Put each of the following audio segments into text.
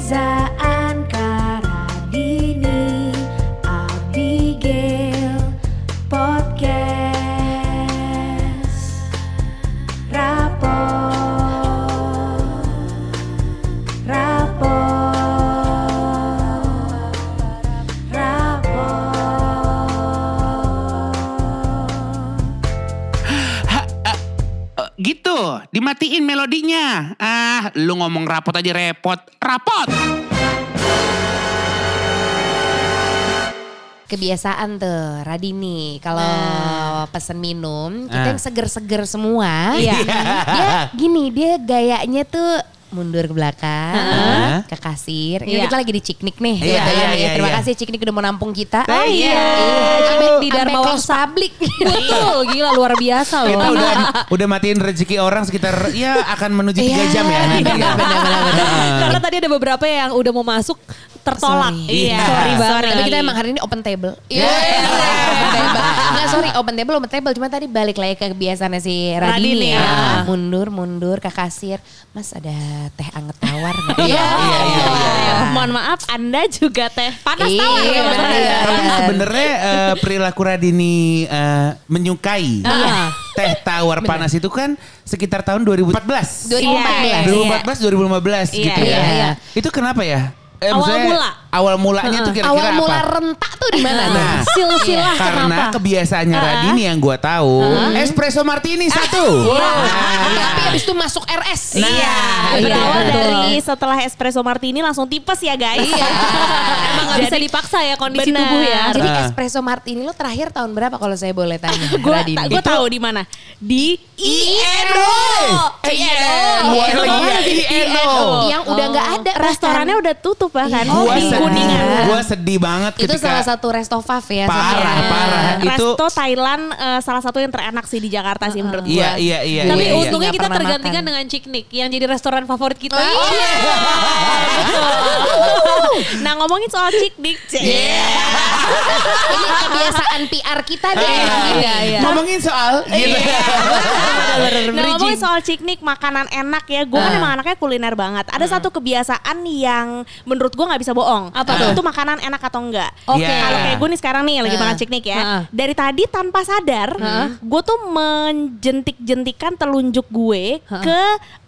i rapot aja repot. Rapot! kebiasaan tuh Radini kalau pesen minum kita Ah. yang seger-seger semua. Iya. Dia gini dia gayanya tuh mundur ke belakang Heeh. ke kasir. Ini Iya. kita lagi di Ciknik nih. Iya, gitu iya, kan. iya, Terima iya. kasih Ciknik udah mau nampung kita. Oh, iya. Sampai Di sampai Dharma Wangsa. public. Betul, gila luar biasa loh. Kita udah udah matiin rezeki orang sekitar ya akan menuju 3 Iya, jam ya nanti. benar, ya. Karena tadi ada beberapa yang udah mau masuk tertolak. Sorry. Iya, Iya. sorry banget. Sorry, tapi kita emang hari ini open table. Iya. open table. Nggak, sorry, open table, open table. Cuma tadi balik lagi ke kebiasaannya si Radini, Radini, ya. ya. Mundur, mundur ke kasir. Mas ada teh anget tawar nggak? Iya, iya, iya, iya. Mohon maaf, Anda juga teh panas Iya, tawar ya, bener. Radini? Tapi sebenarnya eh, perilaku Radini eh, menyukai Iya. teh tawar panas itu kan sekitar tahun 2014. 2014. Iya. 2014 2015 Iya, gitu ya. iya, iya. Itu kenapa ya? Eh, Awal mula. Awal mulanya tuh kira-kira Awal apa? mula rentak tuh di mana? Nah, Silsilah karena kenapa? kebiasaannya Radini yang gua tahu, espresso martini satu. Nah, tapi habis itu masuk RS. Iya, iya, berawal betul. dari setelah espresso martini langsung tipes ya guys. Iya. Emang gak bisa dipaksa ya kondisi Benar. tubuh ya. Jadi espresso martini lo terakhir tahun berapa kalau saya boleh tanya? gue Radini? gue tahu di mana di INO Eh, INO. Ya. Yang udah nggak ada restorannya udah tutup bahkan Iya. Gua di sedih, kuningan gua sedih banget itu salah satu resto fav ya. Parah, sebenarnya. parah. Itu resto Thailand eh, salah satu yang terenak sih di Jakarta sih menurut gue Iya, iya, iya. Tapi iya, iya. untungnya Nggak kita tergantikan makan. dengan Ciknik yang jadi restoran favorit kita. Oh, iya. nah ngomongin soal ciknik Ini kebiasaan PR kita deh. Iya, Iya, Ngomongin soal gitu. Nah ngomongin soal ciknik makanan enak ya Gue kan Ah. emang anaknya kuliner banget Ada satu kebiasaan yang menurut gue gak bisa bohong Apa Itu tuh? tuh makanan enak atau enggak Oke. Kalau kayak gue nih sekarang nih lagi Ah. makan ciknik ya Ah. Dari tadi tanpa sadar Gue tuh menjentik-jentikan telunjuk gue Ke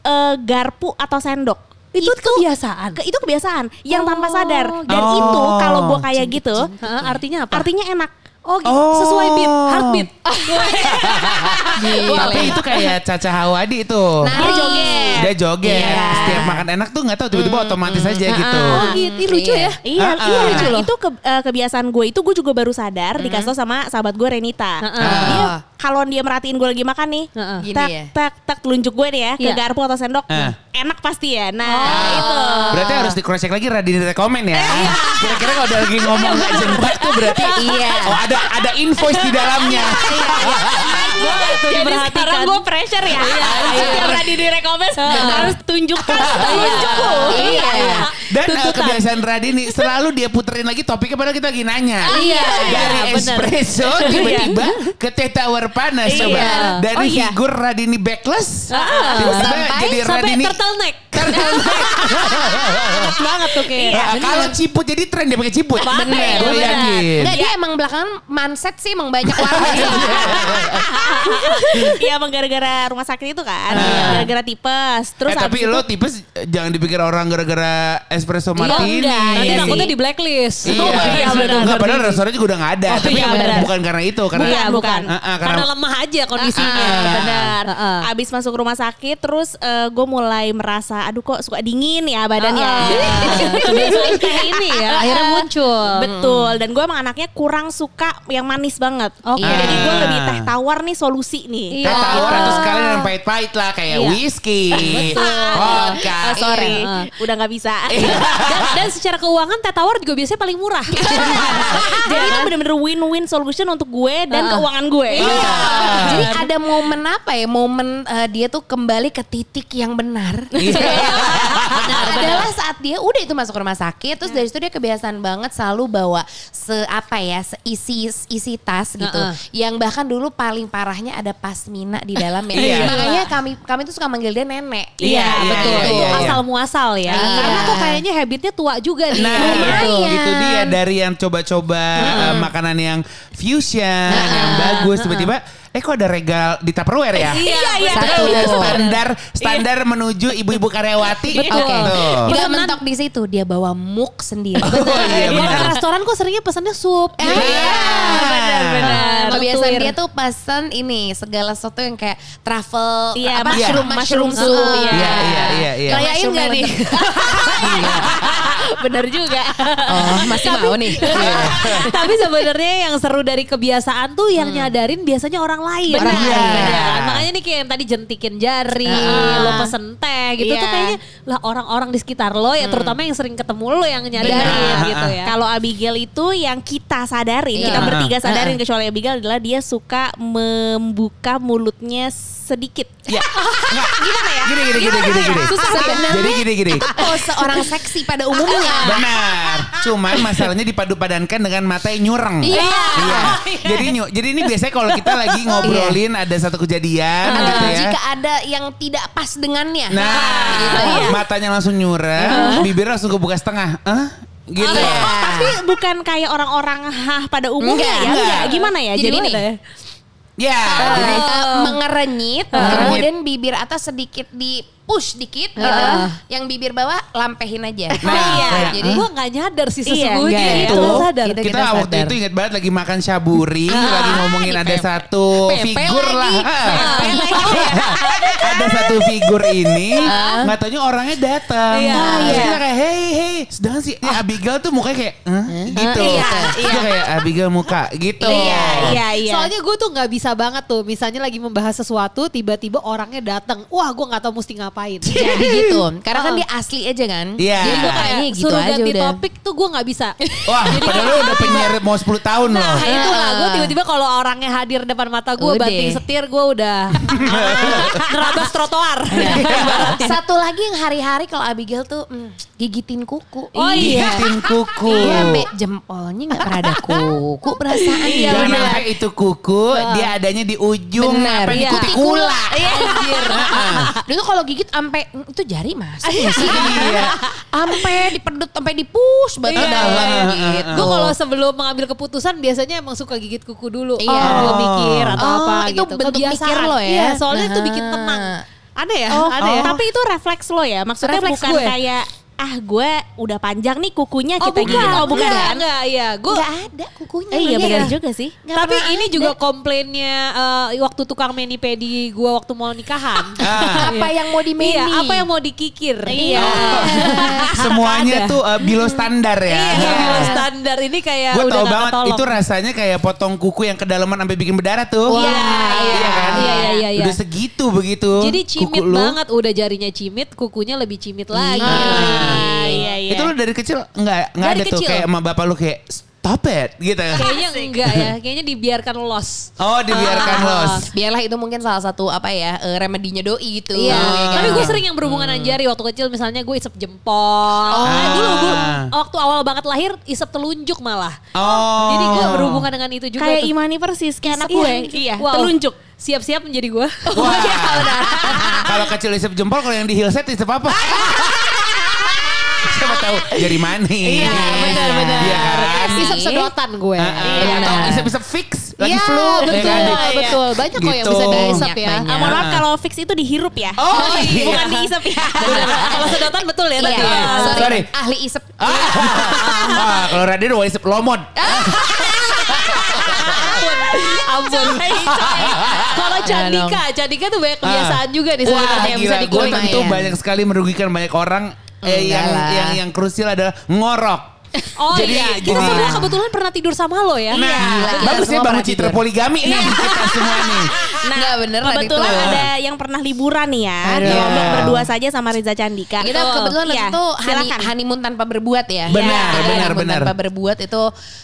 eh, garpu atau sendok Itu kebiasaan? ke- itu kebiasaan yang tanpa Oh, sadar dan gitu. itu kalau gue Oh. kayak gitu Heeh, artinya apa? artinya enak oh, gitu. Oh. sesuai beat, heartbeat. Gila. Tapi itu kayak Caca Hawadi itu. Nah, Dia joget. Dia joget. Iya. Setiap makan enak tuh nggak tahu tiba-tiba otomatis aja gitu. Oh gitu, Ih, lucu Iya. ya. Iya, Ah, iya. ah. Nah, itu ke- eh, kebiasaan gue itu gue juga baru sadar dikasih tau sama sahabat gue Renita. Heeh. Dia kalau dia merhatiin gue lagi makan nih, Heeh. Gini tak ya? tak tak telunjuk gue nih ya ke Iya. garpu atau sendok, Eh. enak pasti ya. Nah Oh. itu. Berarti harus di cross check lagi Radini rekomen ya. Kira-kira kalau udah lagi ngomong nggak jentak tuh berarti Iya. Oh ada ada invoice di dalamnya. Jadi sekarang gue pressure ya. Setiap tadi direkomend harus tunjukkan telunjukku. Iya. Dan eh, kebiasaan Radini selalu dia puterin lagi topiknya padahal kita lagi nanya. Iya, Dari iya, espresso tiba-tiba ke teh tawar panas Iya. coba. Dari Oh, iya. figur Radini backless tiba-tiba Sampai- jadi Sampai Radini turtleneck. Enak banget tuh kayak. Kalau ciput jadi tren dia pakai ciput. Bener, Gue bener. yakin. Enggak, dia emang belakangan manset sih emang banyak warna sih. Iya emang gara-gara rumah sakit itu kan. Ah. Gara-gara tipes. Terus eh, tapi lo tipes jangan dipikir orang gara-gara espresso Iya, martini. enggak. Nanti Iya takutnya di blacklist. Iya, iya, benar. Enggak, padahal restoran juga udah gak ada. Oh, tapi iya, bukan- benar. bukan karena itu. Karena Bukan, bukan. Karena karena lemah aja kondisinya. Benar. Abis masuk rumah sakit terus gue mulai merasa aduh kok suka dingin ya badannya. Kebiasaan kayak ini ya, akhirnya muncul. Betul. Dan gue emang anaknya kurang suka yang manis banget. Oke. Jadi gue Ah. lebih teh tawar nih solusi nih. Iya. Teh tawar atau sekalian yang pahit-pahit lah kayak Iya. whisky, vodka. Ah, sorry, Iya. udah nggak bisa. dan, dan secara keuangan teh tawar juga biasanya paling murah. Jadi itu bener-bener win-win solution untuk gue dan Ah. keuangan gue. Iya. Jadi ada momen apa ya? Momen eh, dia tuh kembali ke titik yang benar. Iya. Adalah saat saat dia udah itu masuk rumah sakit, terus dari situ dia kebiasaan banget selalu bawa se apa ya, seisi isi tas gitu. Heeh. Yang bahkan dulu paling parahnya ada pasmina di dalamnya. Iya. Makanya kami kami tuh suka manggil dia nenek. Iya, iya, betul. iya, iya, iya. Asal muasal ya. Iya. Karena kok kayaknya habitnya tua juga nih. Nah, Lumayan. itu, itu dia dari yang coba-coba eh, makanan yang fusion, yang bagus tiba-tiba eh kok ada regal di Tupperware ya? Iya, iya. Satu. Itu standar standar menuju ibu-ibu karyawati. Oke. Tuh. Dia mentok di situ, dia bawa muk sendiri. Oh, iya, Kalau benar. ke restoran kok seringnya pesannya sup. Eh, Iya. benar. Kebiasaan Tuir. dia tuh pesan ini segala sesuatu yang kayak travel Iya, apa, iya. mushroom mushroom Mushroom soup. soup, Iya, iya, iya, iya. Rayain Mushroom gak nih? Bener juga. Oh, masih mau nih. Tapi sebenarnya yang seru dari kebiasaan tuh yang nyadarin biasanya orang lain. Benar. Iya. Benar. Makanya nih kayak yang tadi jentikin jari, Ah. lo pesen teh gitu tuh Iya. kayaknya lah orang-orang di sekitar lo ya terutama yang sering ketemu lo yang nyadarin Benar. gitu ya. Kalau Abigail itu yang kita sadarin, Iya. kita bertiga sadarin kecuali Abigail adalah dia suka membuka mulutnya sedikit. Ya. Enggak. Gimana ya? Gini gini gini gini gini. Sebenarnya Jadi gini gini. itu pose orang seksi pada umumnya. Benar. Cuman masalahnya dipadu padankan dengan mata yang nyureng. Iya. Iya. Jadi nyu- jadi ini biasanya kalau kita lagi ngobrolin ada satu kejadian Eh, gitu ya. Jika ada yang tidak pas dengannya. Nah, gitu ya. matanya langsung nyureng, bibir langsung kebuka setengah. Hah? Gitu. Iya. Oh, tapi bukan kayak orang-orang hah pada umumnya Enggak, ya? enggak. Enggak. Gimana ya? Jadi Jadi, gini. Ya, jadi Eh, mengerenyit, kemudian bibir atas sedikit di push dikit gitu. Yang bibir bawah lampehin aja. Nah, iya. kayak, Jadi gue gak nyadar sih Iya, sesungguhnya. enggak ya. Itu nggak sadar. Gitu. kita, kita waktu sadar. itu ingat banget lagi makan syaburi, lagi ngomongin ada satu Pepe figur lah. lagi. Ah. Pepe lagi. ada satu figur ini, nggak taunya orangnya datang. Iya. Terus Iya. kita kayak hey hey, sedangkan si Abigail tuh mukanya kayak gitu. Iya, dia kayak Abigail muka gitu. Iya, iya, iya. Soalnya gue tuh nggak bisa banget tuh, misalnya lagi membahas sesuatu, tiba-tiba orangnya datang, wah gue nggak tahu mesti ngapain. Jadi gitu. Karena kan dia asli aja kan. Iya. Jadi gue kayaknya Kayak gitu suruh aja ganti udah. topik tuh gue nggak bisa. Wah, padahal lu udah penyiar mau 10 tahun loh. Nah itu lah, gue tiba-tiba kalau orangnya hadir depan mata gue, banting setir, gue udah nerabas trotoar. Satu lagi yang hari-hari kalau Abigail tuh mm, gigitin kuku. Oh iya. Gigitin kuku. Iya, Be, jempolnya nggak pernah ada kuku perasaan. Iya, Jangan sampai itu kuku, dia adanya di ujung Benar. apa di Iya. kutikula. Iya, anjir. Dia tuh kalau gigit sampai itu jari masuk nggak sih? Iya. Sampai dipedut sampai dipus batu Iya. dalam gitu. Gue kalau sebelum mengambil keputusan biasanya emang suka gigit kuku dulu. Iya. Kalau gue mikir atau Oh, apa itu gitu. bentuk Kebiasaan. mikir lo ya? Iya, soalnya itu bikin Nah. tenang. Aneh ya? Oh, Aneh ya? tapi itu refleks lo ya? Maksudnya Refleks bukan gue. kayak ah gue udah panjang nih kukunya Oh kita bukan, gigit. Oh bukan enggak, kan? enggak, iya. Gue Nggak ada kukunya. Eh, iya Bang. benar juga sih. Nggak Tapi ini ada. juga komplainnya eh, waktu tukang mani pedi gue waktu mau nikahan. Ah. apa yang mau di meni? Iya, apa yang mau dikikir? Iya. Semuanya Ada. tuh uh, below standar ya. Iya, standar ini kayak Gue udah tau banget ketolong. itu rasanya kayak potong kuku yang kedalaman sampai bikin berdarah tuh. Iya, Iya kan? Iya, iya, iya, iya. Udah segitu begitu. Jadi cimit banget, udah jarinya cimit, kukunya lebih cimit lagi. Ah, iya iya. Itu lu dari kecil nggak nggak Dari ada tuh kecil. kayak sama bapak lu kayak stop it gitu. Kayaknya enggak ya, kayaknya dibiarkan los. Oh dibiarkan Ah. los. Biarlah itu mungkin salah satu apa ya eh, remedinya doi gitu. Iya, ya kan? tapi gue sering yang berhubungan dengan jari waktu kecil misalnya gue isep jempol. Nah, dulu gue waktu awal banget lahir isep telunjuk malah. Oh. Jadi gue berhubungan dengan itu juga kayak tuh. Imani persis kayak anak Iya, gue. Iya, Wow. telunjuk. Siap-siap menjadi gue. Wah. Kalau kecil isep jempol, kalau yang di Hillset isep apa? Siapa tahu jari mani. Iya, benar-benar. Iya kan? Isep sedotan gue. Ah, ah. Iya. Atau isep-isep fix lagi Iya, flu. ya betul, kan? betul. Banyak kok yang Gitu. bisa diisep Banyak, ya. Ah, mohon maaf kalau fix itu dihirup ya. Oh, iya. Bukan diisep ya. Kalau sedotan betul ya tadi. Iya, ya. sorry. Sorry. Ahli isep. Ah, ah, kalau Raden mau isep lomod. Ampun. Kalau Candika, Candika tuh banyak kebiasaan juga nih Wah sebenarnya yang bisa gila, gue dikulik. tentu Lumayan. banyak sekali merugikan banyak orang. Eh, Enggak yang lah. yang yang krusial adalah ngorok. Oh Jadi, iya, kita gini. semua kebetulan pernah tidur sama lo ya. Nah, Gila, kita bagus ya semua bangun citra poligami nih kita semua nih. Nah, Nggak beneran kebetulan itu. ada yang pernah liburan nih ya. Aduh. Di Lombok berdua saja sama Riza Candika. Kita kebetulan Iya, itu honey, honeymoon tanpa berbuat ya. Benar, Iya, benar, honeymoon benar. Tanpa berbuat itu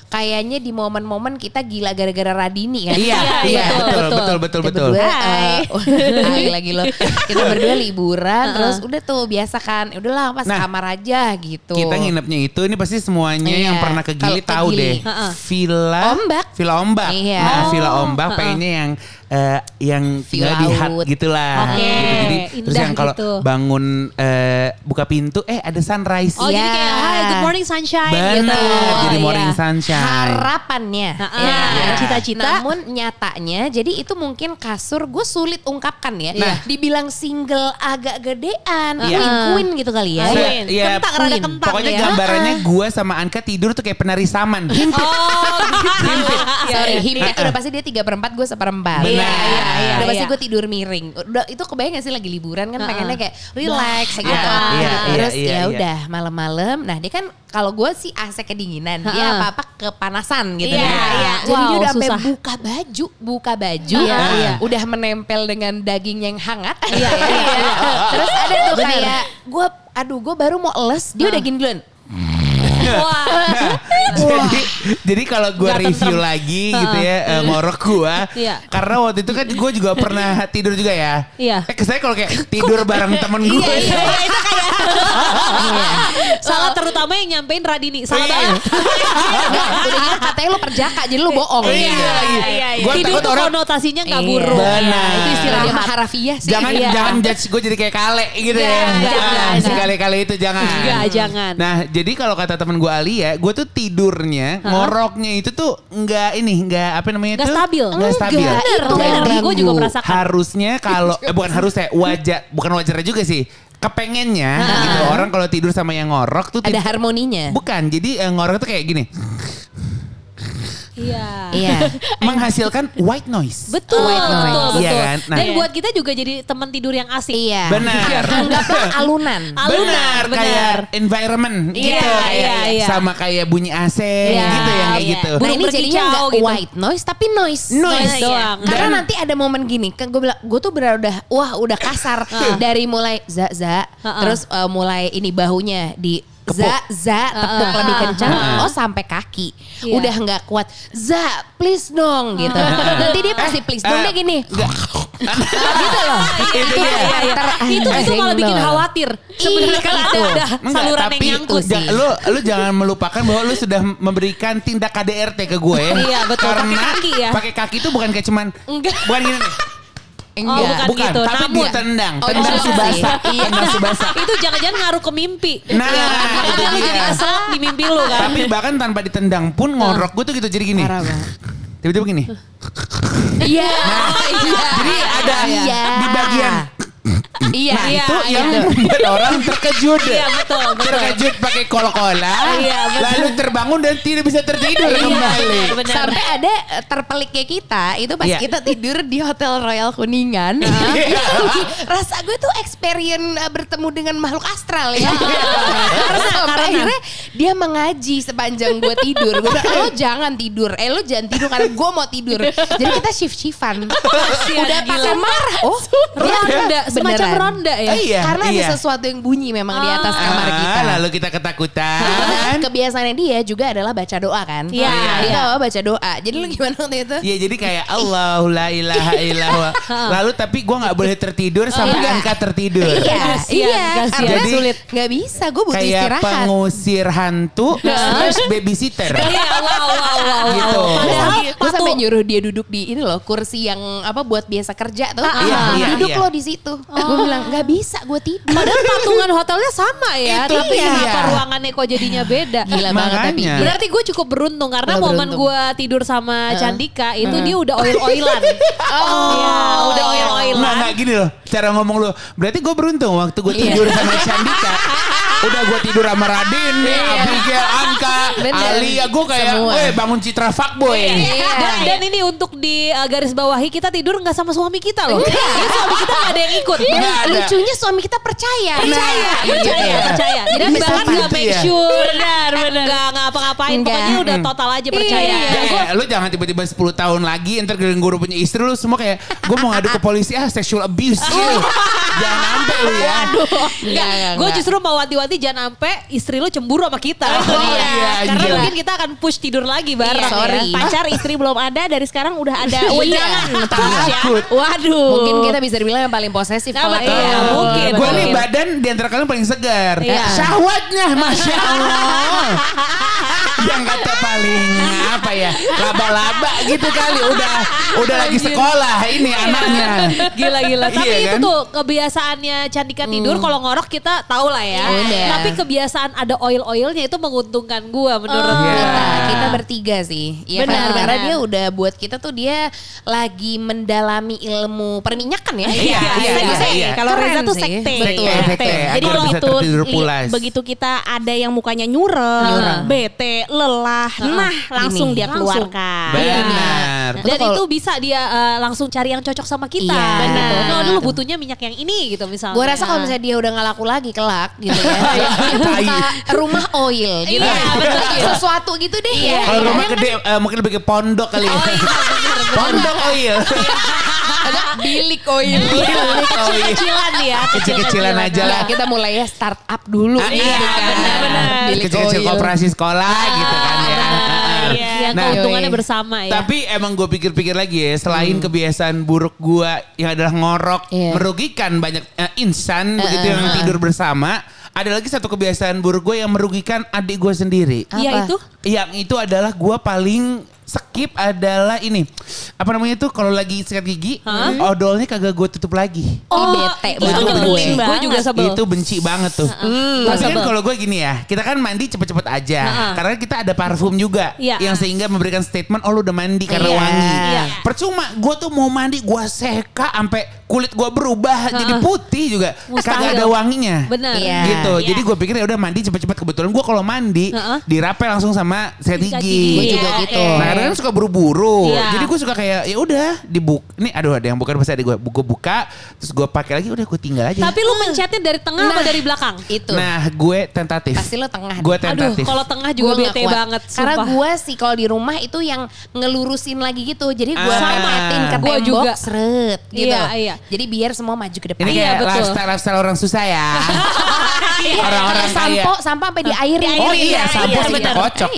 kayaknya di momen-momen kita gila gara-gara Radini kan. Iya, iya, betul, betul, betul, Kita betul. berdua, Hai. eh, hai lagi lo. Kita berdua liburan, terus udah tuh biasa kan. Udahlah pas Nah, kamar aja gitu. Kita nginepnya itu ini pasti semuanya Iya. yang pernah ke Gili tahu deh. Villa Ombak. Villa Ombak. Iya. Nah, Oh. Villa Ombak pengennya yang eh, yang tinggal di hut gitulah. Oke, Gitu. Jadi terus indah yang kalau gitu. bangun eh, buka pintu eh ada sunrise. Oh jadi Iya. kayak Hai good morning sunshine Benar, gitu. jadi Oh, morning iya. sunshine. harapannya Nah, ya. ah, cita-cita. namun nyatanya jadi itu mungkin kasur gue sulit ungkapkan ya Nah. dibilang single agak gedean Iya. queen queen gitu kali ya Se- Queen. iya, Kentang, rada Queen. kentang Pokoknya ya. gambarannya gue sama Anka tidur tuh kayak penari saman. Oh gitu. Sorry, Iya, himpit udah pasti dia tiga perempat, gue seperempat. Benar. Iya, iya, iya, Udah pasti iya. gue tidur miring. Udah itu kebayang gak sih lagi liburan kan pengennya kayak relax kayak gitu. Iya, iya, Terus iya, ya iya. udah malam-malam. Nah dia kan kalau gue sih AC kedinginan, dia Ha-ha. apa-apa kepanasan gitu. Iya, kan. iya. Jadi Wow, dia udah sampai buka baju, buka baju, Iya, iya. udah menempel dengan daging yang hangat. Iya, iya, iya. Terus ada tuh kayak gue, aduh gue baru mau les, dia udah gini duluan. Wah. jadi jadi kalau gue review tentrem. lagi gitu ya eh, ngorok gue Iya. karena waktu itu kan gue juga pernah tidur juga ya Iya. eh kesannya kalau kayak tidur bareng temen gue Iya, iya, iya, itu kayak Salah terutama yang nyampein Radini. Salah Iya. banget. Udah katanya lu perjaka jadi lu bohong. Iya, lagi. iya, iya. Gua Tidur takut tuh orang konotasinya nggak Iya. buruk. Benar. Itu istilah dia Istirahat. harafiah sih. jangan Iya. jangan judge gue jadi kayak kale gitu ya jangan, kale-kale itu jangan Nggak, jangan. nah jadi kalau kata temen gue Alia gue tuh tidurnya ngoroknya itu tuh nggak ini nggak apa namanya Nggak tuh stabil. nggak stabil Enggak, itu Jadi yang ganggu. Gua juga merasakan. harusnya kalau eh, bukan harusnya wajar bukan wajarnya juga sih kepengennya gitu orang kalau tidur sama yang ngorok tuh Ada harmoninya. bukan jadi eh, ngorok tuh kayak gini Iya. Iya. menghasilkan white noise Betul, White betul, noise. betul. Iya kan? Nah. Dan buat kita juga jadi teman tidur yang asik. Iya. Benar. Anggaplah alunan. Alunan, benar, benar. kayak environment Iya, gitu kayak iya, iya. sama kayak bunyi AC Iya, gitu yang kayak iya. gitu Nah ini jadinya nggak gitu. white noise tapi noise. Noise Noise doang. Karena Dan- nanti ada momen gini, kan gue bilang, gue tuh benar udah, wah udah kasar dari mulai za za, Ha-ha. terus uh, mulai ini bahunya di za za tepuk lebih kencang, oh sampai kaki, Iya. udah nggak kuat, za please dong gitu. nanti dia pasti please dong dia gini, gitu loh. Itu dia. Iya, iya. Itu itu malah bikin Nol. khawatir. Sebenarnya kan ada, Itu. ada Enggak, saluran yang nyangkut sih. lu lu jangan melupakan bahwa lu sudah memberikan tindak KDRT ke gue. Iya, betul. Karena Pakai kaki ya? Pakai kaki itu bukan kayak cuman Enggak. bukan gini nih. Oh, bukan bukan, gitu, tapi namun- ditendang, Oh, tendang iya. subasa, Iya. tendang subasa. itu jangan-jangan ngaruh ke mimpi. Nah, Iya, itu dia. jadi kesel di mimpi lu kan. Tapi bahkan tanpa ditendang pun ngorok gue tuh gitu jadi gini. Parah banget. Tiba-tiba gini. Iya, iya. Jadi ada Iya. di bagian Iya, Nah Iya, itu iya. yang membuat orang terkejut. Iya, betul, betul. Terkejut pakai kol-kola. Iya, betul. lalu terbangun dan tidak bisa tertidur kembali. benar. Sampai ada eh, terpeliknya kita itu pas Iya. kita tidur di Hotel Royal Kuningan. Iya. Rasa gue tuh experience eh, bertemu dengan makhluk astral ya. Iya. karena akhirnya dia mengaji sepanjang gue tidur. Gue bilang, lo jangan tidur. Eh lo jangan tidur karena gue mau tidur. Jadi kita shift-shiftan. Udah pakai marah. Oh Ronda, semacam beneran. ronda ya. Eh, iya, Karena iya. ada sesuatu yang bunyi memang di atas kamar Ah, kita. lalu kita ketakutan. Kebiasaannya dia juga adalah baca doa kan. Iya, Kita iya. baca doa. Jadi lu gimana waktu itu? Ya jadi kayak Allah la ilaha illallah. Lalu tapi gue nggak boleh tertidur sampai Iya. Anka tertidur. Iya, Kasian, iya. kasian. Karena Jadi- sulit. Nggak bisa, gue butuh Kayak istirahat. pengusir hantu slash babysitter. Iya, wow, wow, wow. Gitu. Gue sampai nyuruh dia duduk di ini loh kursi yang apa buat biasa kerja tuh. Iya, iya, duduk iya. lo di situ. Gue bilang nggak bisa, gue tidur. Padahal patungan hotelnya sama ya, Itu tapi iya. kenapa ruangannya kok jadinya beda? Gila banget tapi. Makanya. Berarti gue cukup beruntung karena Lo momen gue tidur sama Candika itu dia udah oil-oilan. Oh. Iya, udah oil-oilan. Nggak, nggak gini loh. Cara ngomong lu. Berarti gue beruntung waktu gue Iya. tidur sama Candika. Udah gue tidur sama Radin, nih, Abigail, Anka. Bener. Alia. Gue kayak, weh bangun citra fuckboy. Iya. Dan, dan ini untuk di uh, garis bawahi kita tidur nggak sama suami kita loh. Iya. Jadi suami kita nggak ada yang ikut. Nggak ada. Lucunya suami kita percaya. Percaya, Nah, percaya, iya. percaya. Jadi Bisa bahkan nggak gitu make ya? sure, benar benar. Enggak enggak apa-ngapain. Enggak. Pokoknya udah total aja percaya. Iya, Ya, lu jangan tiba-tiba 10 tahun lagi ntar gue punya istri lu semua kayak gue mau ngadu ke polisi ah sexual abuse gitu. jangan sampai lu ya. Enggak, Gue justru mau wanti-wanti jangan sampai istri lu cemburu sama kita. Oh, dia. iya, Karena mungkin kita akan push tidur lagi bareng. Iya, sorry. ya. Pacar istri belum ada dari sekarang udah ada. Push ya. Takut. Waduh. Mungkin kita bisa dibilang yang paling posesif Nah, kalau iya, Mungkin. Gue nih badan di antara kalian paling segar. Iya. Syahwatnya Masya Allah. Yang kata paling apa ya laba-laba gitu kali udah udah lagi sekolah ini anaknya. Gila gila. Tapi Iya itu kan? tuh kebiasaannya Candika tidur kalau ngorok kita tahu lah ya. Udah. Tapi kebiasaan ada oil-oilnya itu menguntungkan gua menurut Iya. gua. kita kita bertiga sih ya Benar, kan? karena benar. dia udah buat kita tuh dia lagi mendalami ilmu perminyakan ya Iya, iya, Sekte. iya, iya. Kalau Reza tuh sekte. Betul. Sekte. Jadi Agar bisa begitu kita ada yang mukanya nyureng, Nyureng. bete, lelah, nah langsung Gini, dia keluarkan. Benar. Itu Dan itu bisa dia eh, langsung cari yang cocok sama kita. Iya, gitu. benar. No, dulu butuhnya minyak yang ini gitu misalnya. Gue rasa kalau misalnya dia udah nggak laku lagi kelak gitu ya, dia buka rumah oil gitu, Iya, betul. sesuatu gitu deh. Iya, Kalau iya. rumah gede eh, mungkin lebih ke pondok kali ya. pondok oil. Ada bilik oil. kecil-kecilan ya. Kecil-kecilan aja lah. Kita mulai ya startup dulu Ah, gitu iya, kan. benar-benar. Bilik Kecil-kecil oil. koperasi sekolah gitu kan ya. Iya, yang Nah, keuntungannya yoi. bersama ya. Tapi emang gue pikir-pikir lagi ya, selain kebiasaan buruk gue yang adalah ngorok, Iya. merugikan banyak eh, insan begitu yang tidur bersama. Ada lagi satu kebiasaan buruk gue yang merugikan adik gue sendiri. Iya itu. Yang itu adalah gue paling skip adalah ini apa namanya tuh kalau lagi sikat gigi odolnya kagak gue tutup lagi. Ih, bete itu gue. Gue juga sebel. Itu benci banget tuh. Gua Tapi kan kalau gue gini ya, kita kan mandi cepet-cepet aja. Karena kita ada parfum juga. Iya. Yang sehingga memberikan statement, oh lu udah mandi karena Iya. wangi. Iya. Percuma, gue tuh mau mandi, gue seka sampai kulit gue berubah jadi putih juga. Mustahil. Kagak ada wanginya. Benar. Iya. Gitu. Iya. Jadi gue pikir ya udah mandi cepet-cepet. Kebetulan gue kalau mandi, Heeh. dirapel langsung sama sikat Sikat gigi. gigi. Gue juga Iya, gitu. Nah kadang-kadang suka buru-buru. Iya. Jadi gue suka kayak ya udah dibuk. Ini aduh ada yang bukan pas ada gue. Gue buka terus gue pakai lagi udah gue tinggal aja. Tapi lu mencetnya dari tengah apa Nah. dari belakang? Itu. Nah gue tentatif. Pasti lo tengah. Gue deh. Aduh, tentatif. kalau tengah juga Gua bete banget. Karena sumpah. gue sih kalau di rumah itu yang ngelurusin lagi gitu. Jadi gue Ah. mepetin ke Gua tembok juga. seret gitu. Iya, iya. Jadi biar semua maju ke depan. Ini Iya, kayak betul. lifestyle lifestyle orang susah ya. Iya, Orang-orang sampo sampo sampai di air. Oh iya, sampo iya, kocok. Iya iya iya.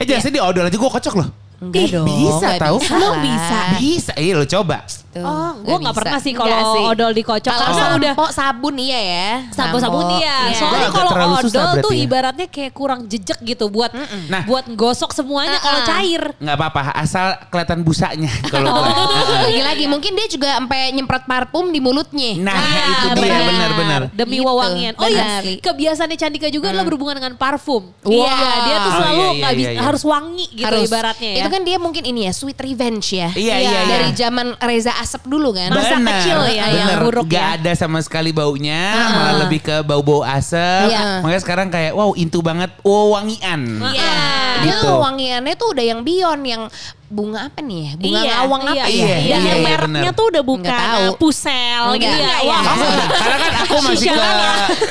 Eh jangan sedih odol aja gue kocok loh. Enggak dong. bisa tahu. bisa lah. bisa. Bisa. Iya lo coba. Tuh, Oh, gue nggak pernah sih kalau sih. odol dikocok. Kalau Karena udah sampo sabun iya ya. Sampo sabun iya. Iya. Soalnya kalau odol tuh berarti ya. ibaratnya kayak kurang jejak gitu buat Nah. buat gosok semuanya kalau Uh-uh. cair. Nggak apa-apa asal kelihatan busanya kalau gue. Lagi-lagi mungkin dia juga sampai nyemprot parfum di mulutnya. Nah, Ah, itu dia benar. benar-benar. Demi Gitu, wewangian. Oh iya, kebiasaannya Candika juga adalah berhubungan dengan parfum. Wah. Iya, dia tuh Oh, selalu iya, iya, nggak iya, bisa iya. harus wangi gitu Harus. ibaratnya ya. Itu kan dia mungkin ini ya sweet revenge ya. Iya, iya, iya. Dari zaman Reza Asep dulu kan. Masa Benar, kecil ya yang benar. buruk Gak ya. ada sama sekali baunya, malah lebih ke bau-bau asap. Iya. Makanya sekarang kayak wow intu banget, wow wangian. Iya. Dia Gitu. tuh wangiannya tuh udah yang beyond yang bunga apa nih ya? Bunga Iya, ngawang iya, apa iya, ya? Dan iya, yang iya, mereknya bener. tuh udah bukan tahu. pusel Enggak. gitu. Iya, Wah, iya. Karena kan aku masih ke,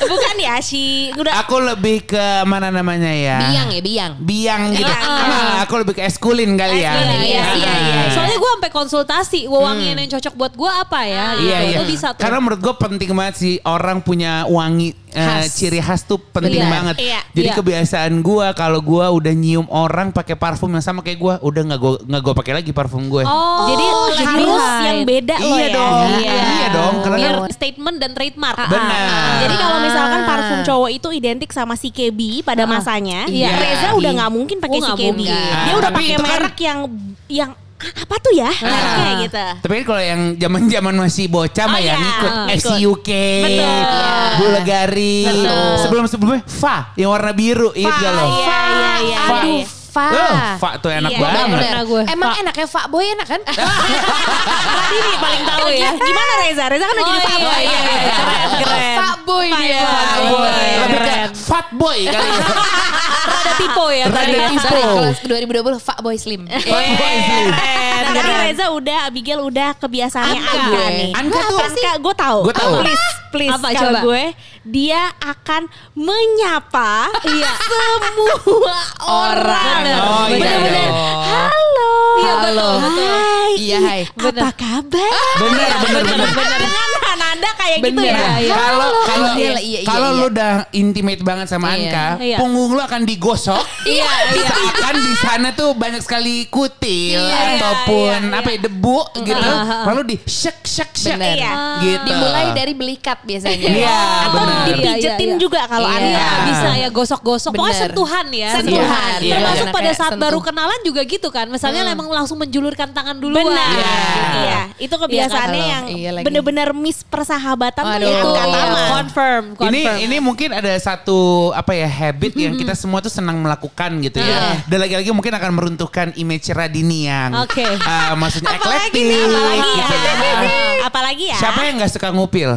bukan ya si udah aku lebih ke mana namanya ya? Biang ya, biang. Biang gitu. Iya, iya. Ah, aku lebih ke eskulin kali ya. Eskulin, iya, Ah. iya, iya. Soalnya gue sampai konsultasi wewangian yang cocok buat gue apa ya. gitu. Iya iya. Itu bisa tuh. Karena menurut gue penting banget sih orang punya wangi eh, Khas. ciri khas tuh penting Benar. banget. Iya. Jadi Iya. kebiasaan gue kalau gue udah nyium orang pakai parfum yang sama kayak gue, udah nggak gue nggak gue pakai lagi parfum gue. Oh, jadi lebih harus yang beda loh iya ya. dong, Iya. iya dong. Karena Biar kan statement dan trademark. Benar. Jadi kalau misalkan parfum cowok itu identik sama CKB pada masanya, Iya. Reza udah nggak mungkin pakai Oh, CKB. mungkin. Dia Ah, udah pakai kan- merek yang yang ah, apa tuh ya mereknya gitu. Tapi kan kalau yang zaman-zaman masih bocah mah Oh, ya iya. ngikut Ah, FCUK, Betul. Bulgari, sebelum-sebelumnya Fa yang warna biru itu Fa, loh. iya, iya, iya, Fa. Aduh, iya. Fa. Oh, Fa tuh enak Iya, banget. bener. gue. Emang Fa. enaknya Fa Boy enak kan? Tadi nih paling tahu ya. Gimana Reza? Reza kan udah Oh, jadi iya, fuckboy. iya, iya. Keren, keren. Fa Boy dia. Boy. Iya, Lebih ke keren. Fat Boy kali ya. Rada tipe ya tadi. Rada ya. kelas 2020 Fa Boy Slim. Fat Boy. Nah, tadi Reza udah, Abigail udah kebiasaannya Anka nih. Anka tuh Anka, gue tahu. Gue tahu. Please, please Apa, coba? gue dia akan menyapa Iya. semua orang. Bener. Oh, iya Bener-bener. Halo. Iya, betul, betul. Hai. Iya, hai. Apa kabar? Bener, bener, bener. Dengan kayak gitu Bener. ya. Iya. Kalau kalau Iya, iya, iya, kalau lu udah intimate banget sama Iya. Anka, Iya. punggung lu akan digosok. Iya, iya. Seakan di sana tuh banyak sekali kutil Iya, ataupun iya, iya. apa ya, debu gitu. Ah. Lalu di shek shek shek. Iya. gitu. Dimulai dari belikat biasanya. Iya, Atau bener. dipijetin Iya, iya. juga kalau Iya. Iya, bisa ya gosok-gosok. Pokoknya sentuhan ya. Sentuhan. Iya, Termasuk iya. pada saat sentuh. baru kenalan juga gitu kan. Misalnya emang langsung menjulurkan tangan duluan. Benar. Iya. Iya, itu kebiasaannya yang kalau- iya lagi. Persahabatan tuh Aduh. ya Itu Kak Tama. confirm, Ini confirm. ini mungkin ada satu apa ya habit yang kita semua tuh senang melakukan gitu ya. Dan lagi-lagi mungkin akan meruntuhkan image Radini yang Oke. ah, maksudnya Apalagi eklektik. nih, apalagi ya. gitu Apalagi ya. Siapa yang nggak suka ngupil?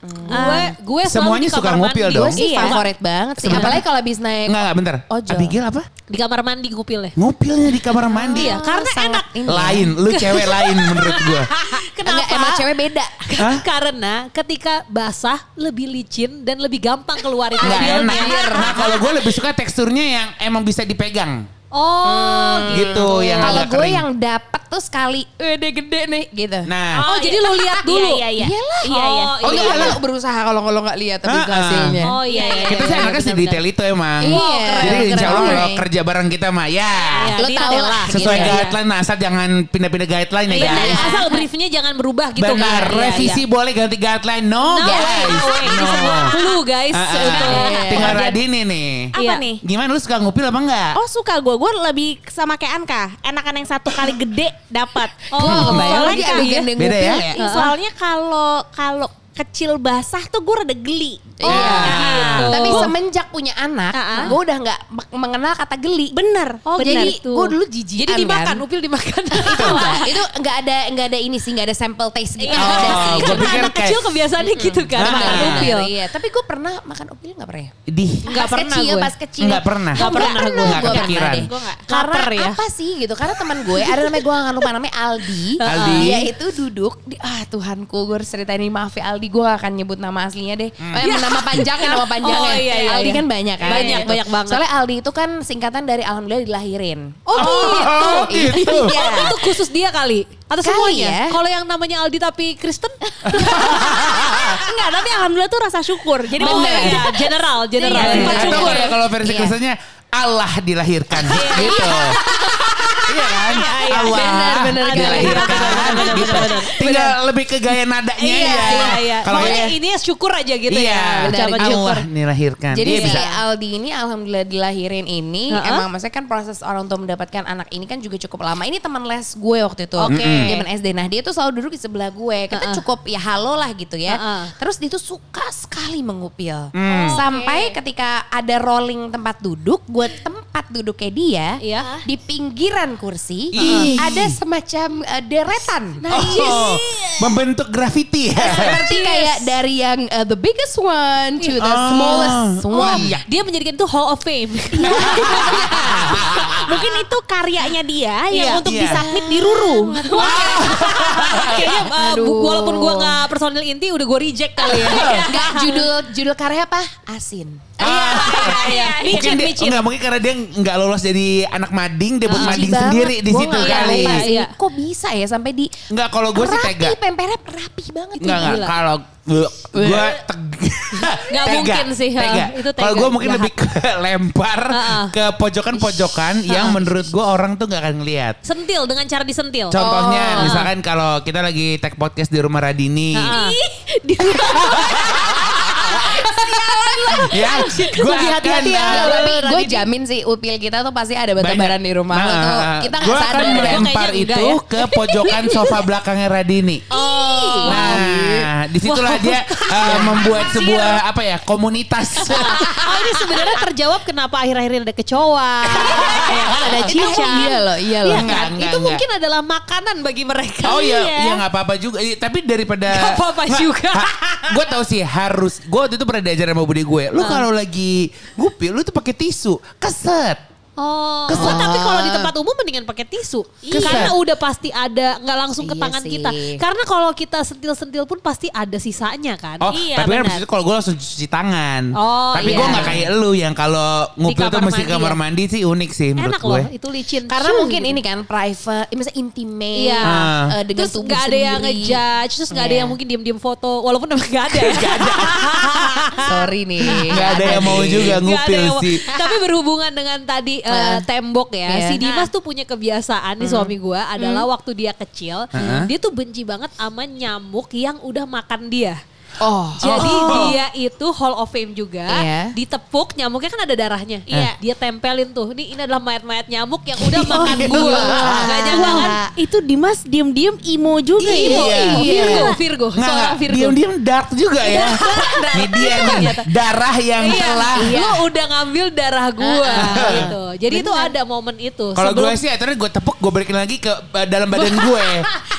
Gue gue selalu Semuanya di suka ngupil mandi. dong. Gue sih Iya. favorit banget sih. Sebenarnya- Apalagi kalau habis naik Enggak, enggak bentar. Ojol. Abigail apa? Di kamar mandi ngupil ya. Ngupilnya di kamar mandi. Iya, karena sangat enak. ini ya. Lain, lu cewek lain menurut gua. Kenapa? Enggak, emang cewek beda. Hah? Karena ketika basah lebih licin dan lebih gampang keluarin Enggak enak. Nah, kalau gue lebih suka teksturnya yang emang bisa dipegang. Oh, Gitu, yang Kalau gue kering. yang dapet tuh sekali, eh dia gede nih gitu. Nah, Oh, jadi lu lihat dulu. Iya, iya, iya. Iyalah. Iya, iya. Oh, Oh iya. iya, lo berusaha kalau kalau nggak lihat tapi Ah, hasilnya. Oh iya iya. kita sih iya, anaknya benar-benar. sedetail itu emang. Iya, keren, Jadi insya Allah keren. kalau kerja bareng kita mah ya. Iya, Lo detail tau lah. lah. Sesuai gitu. guideline, nah asal jangan pindah-pindah guideline ya Iya, guys. asal briefnya jangan berubah gitu Benar, kan. Iya, revisi iya. boleh ganti guideline. No, No, guys. no clue guys. Untuk Tinggal. Radini nih. Apa Iya. nih? Gimana lu suka ngupil apa enggak? Oh suka gue, gue lebih sama kayak Anka. Enakan yang satu kali gede dapat. Oh, Gue kebayang soalnya lagi kan- dia Beda ngupil ya? ya. Soalnya kalau kalau kecil basah tuh gue rada geli. Iya. gitu. Tapi semenjak punya anak, ah. gue udah nggak me- mengenal kata geli. Bener. Oh, bener. jadi gue dulu jijikan Jadi dimakan, kan. upil dimakan. itu enggak, itu enggak ada enggak ada ini sih, enggak ada sample taste gitu. Iya. Oh, sih. gua Karena pikir anak kayak- kecil kebiasaannya gitu kan, Ah. makan upil. Iya, tapi gue pernah makan upil enggak pernah ya? Di Nggak pernah kecil, gue. pas kecil. Nggak pernah. Nggak Nggak pernah, pernah, nggak gue kepikiran. deh. Gue nggak. Karena Laper ya. apa sih gitu? Karena teman gue, ada namanya gue gak lupa namanya Aldi. Aldi. Dia itu duduk di ah Tuhanku gue harus ceritain ini maaf ya Aldi gue gak akan nyebut nama aslinya deh. Eh, nama panjangnya nama panjangnya. Oh, iya, iya, Aldi iya. kan banyak kan. Banyak, banyak banget. Soalnya Aldi itu kan singkatan dari alhamdulillah dilahirin. Oh gitu. Oh, gitu. Iya. Oh, itu khusus dia kali. Atau Kali semuanya? ya. Kalau yang namanya Aldi tapi Kristen? Enggak, tapi alhamdulillah tuh rasa syukur. Jadi Oh iya, general, general. Iya, Atau syukur. kalau versi Iya. Kristennya Allah dilahirkan gitu. Iya kan? Benar, benar, dilahirkan benar, benar. Tinggal lebih ke gaya nadanya Iya, ya. iya, iya. Kalau Pokoknya kayak- ini syukur aja gitu Iya, ya. Ucapan syukur. Allah dilahirkan. Jadi si bisa Aldi ini alhamdulillah dilahirin ini Heeh. emang maksudnya kan proses orang tua mendapatkan anak ini kan juga cukup lama. Ini teman les gue waktu itu. Oke. Zaman SD. Nah, dia tuh selalu duduk di sebelah gue. Kita Heeh. cukup ya halo lah gitu ya. Heeh. Terus dia tuh suka sekali mengupil. Hmm. Sampai ketika ada rolling tempat duduk, gue tempat duduknya dia Iya. di pinggiran kursi Ih. ada semacam eh, deretan. Oh, membentuk graffiti ya. Seperti kayak dari yang eh, the biggest one to the Oh. smallest Oh, one. iya. Dia menjadikan itu Hall of Fame. Mungkin itu karyanya dia yang Iya. untuk Iya. disubmit di Ruru. Kayaknya uh, walaupun gue gak personil inti udah gue reject kali ya. Enggak judul judul karya apa? Asin. Ah. iya. Mungkin Micin, dia, micin. enggak mungkin karena dia nggak lolos jadi anak mading, dia buat Jijik mading banget. sendiri di Gua situ nggak kali. Iya. Kok bisa ya sampai di Enggak kalau gue sih rapi, tega. pempernya rapi banget. Enggak enggak Gila. kalau gue Nggak mungkin sih, tega. Itu tega. Kalau gue mungkin lebih ke lempar Ha-ha. ke pojokan-pojokan yang menurut gue orang tuh nggak akan ngelihat. Sentil dengan cara disentil. Contohnya Oh. misalkan kalau kita lagi tag podcast di rumah Radini. Ha-ha. ya, gue Lebih hati-hati ya. Tapi gue jamin sih upil kita tuh pasti ada batu-baran di rumah Nah, lo tuh. Kita gue akan sadar. melempar itu enggak ke pojokan sofa belakangnya Radini. Oh. Nah, di situlah dia uh, membuat sebuah apa ya komunitas. Oh ini sebenarnya terjawab kenapa akhir-akhir ini ada kecoa, ya kan ada cicak. iya loh, iya loh. Iya Enggak, kan? enggak, itu enggak. mungkin adalah makanan bagi mereka. Oh iya, iya nggak apa-apa juga. Tapi daripada Nggak apa-apa juga. Gue tau sih harus. Gue waktu itu pernah diajar sama bude gue. Lu kalau lagi ngupil, lu tuh pakai tisu, keset. Oh, Kesel. tapi kalau di tempat umum mendingan pakai tisu. Kesel. Karena udah pasti ada nggak langsung ke Iya tangan sih. kita. Karena kalau kita sentil-sentil pun pasti ada sisanya kan. Oh, Iya, tapi kan benar. itu kalau gue langsung cuci tangan. Oh, tapi iya. gue nggak kayak lu yang kalau ngupil tuh mesti ke mandi kamar ya? mandi sih unik sih menurut Enak gue. loh, itu licin. Karena mungkin gitu. ini kan private, eh, misalnya intimate, Iya. eh, dengan terus tubuh nggak ada yang ngejudge, terus nggak ada Iya. yang mungkin diem-diem foto, walaupun emang nggak ada. Gak ada. Sorry nih. Nggak ada yang mau juga ada ngupil sih. Tapi berhubungan dengan tadi eh, tembok ya, Iya. si Dimas tuh punya kebiasaan nih suami gua adalah waktu dia kecil, Heeh. dia tuh benci banget sama nyamuk yang udah makan dia. Oh. Jadi dia itu Hall of Fame juga, Iya. ditepuk nyamuknya kan ada darahnya. Iya. Dia tempelin tuh, nih ini adalah mayat-mayat nyamuk yang udah makan iya. gua. Gak nyangka kan? Wah, itu Dimas diem-diem imo juga Imo, ya. Iya. Imo, Virgo, Virgo, Nggak, seorang nggak. Virgo. Diam-diam dark juga ya. Nih dia nih, darah yang Iya, telah. lo udah ngambil darah gua gitu. Jadi itu ada momen itu. Kalau gue Sebelum- sih akhirnya gue tepuk, gue balikin lagi ke eh, dalam badan gue.